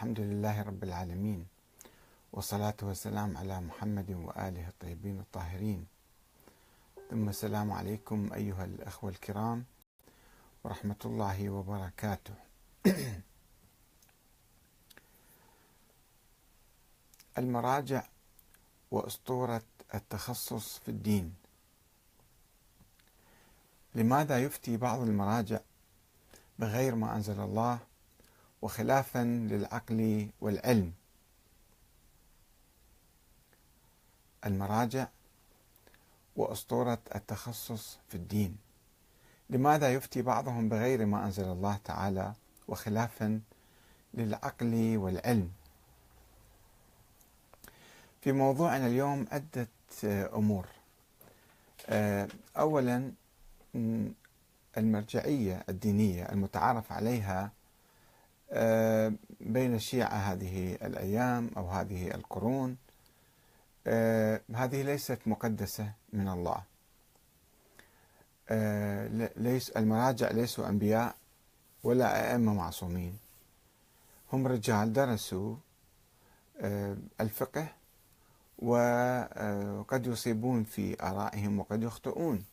الحمد لله رب العالمين والصلاة والسلام على محمد وآله الطيبين الطاهرين. ثم السلام عليكم أيها الأخوة الكرام ورحمة الله وبركاته. المراجع وأسطورة التخصص في الدين. لماذا يفتي بعض المراجع بغير ما أنزل الله وخلافا للعقل والعلم. المراجع وأسطورة التخصص في الدين. لماذا يفتي بعضهم بغير ما أنزل الله تعالى وخلافا للعقل والعلم؟ في موضوعنا اليوم عده أمور. اولا المرجعية الدينية المتعارف عليها بين الشيعة هذه الأيام أو هذه القرون آه، هذه ليست مقدسة من الله. آه، ليس المراجع ليسوا أنبياء ولا أئمة معصومين. هم رجال درسوا الفقه وقد يصيبون في آرائهم وقد يخطئون.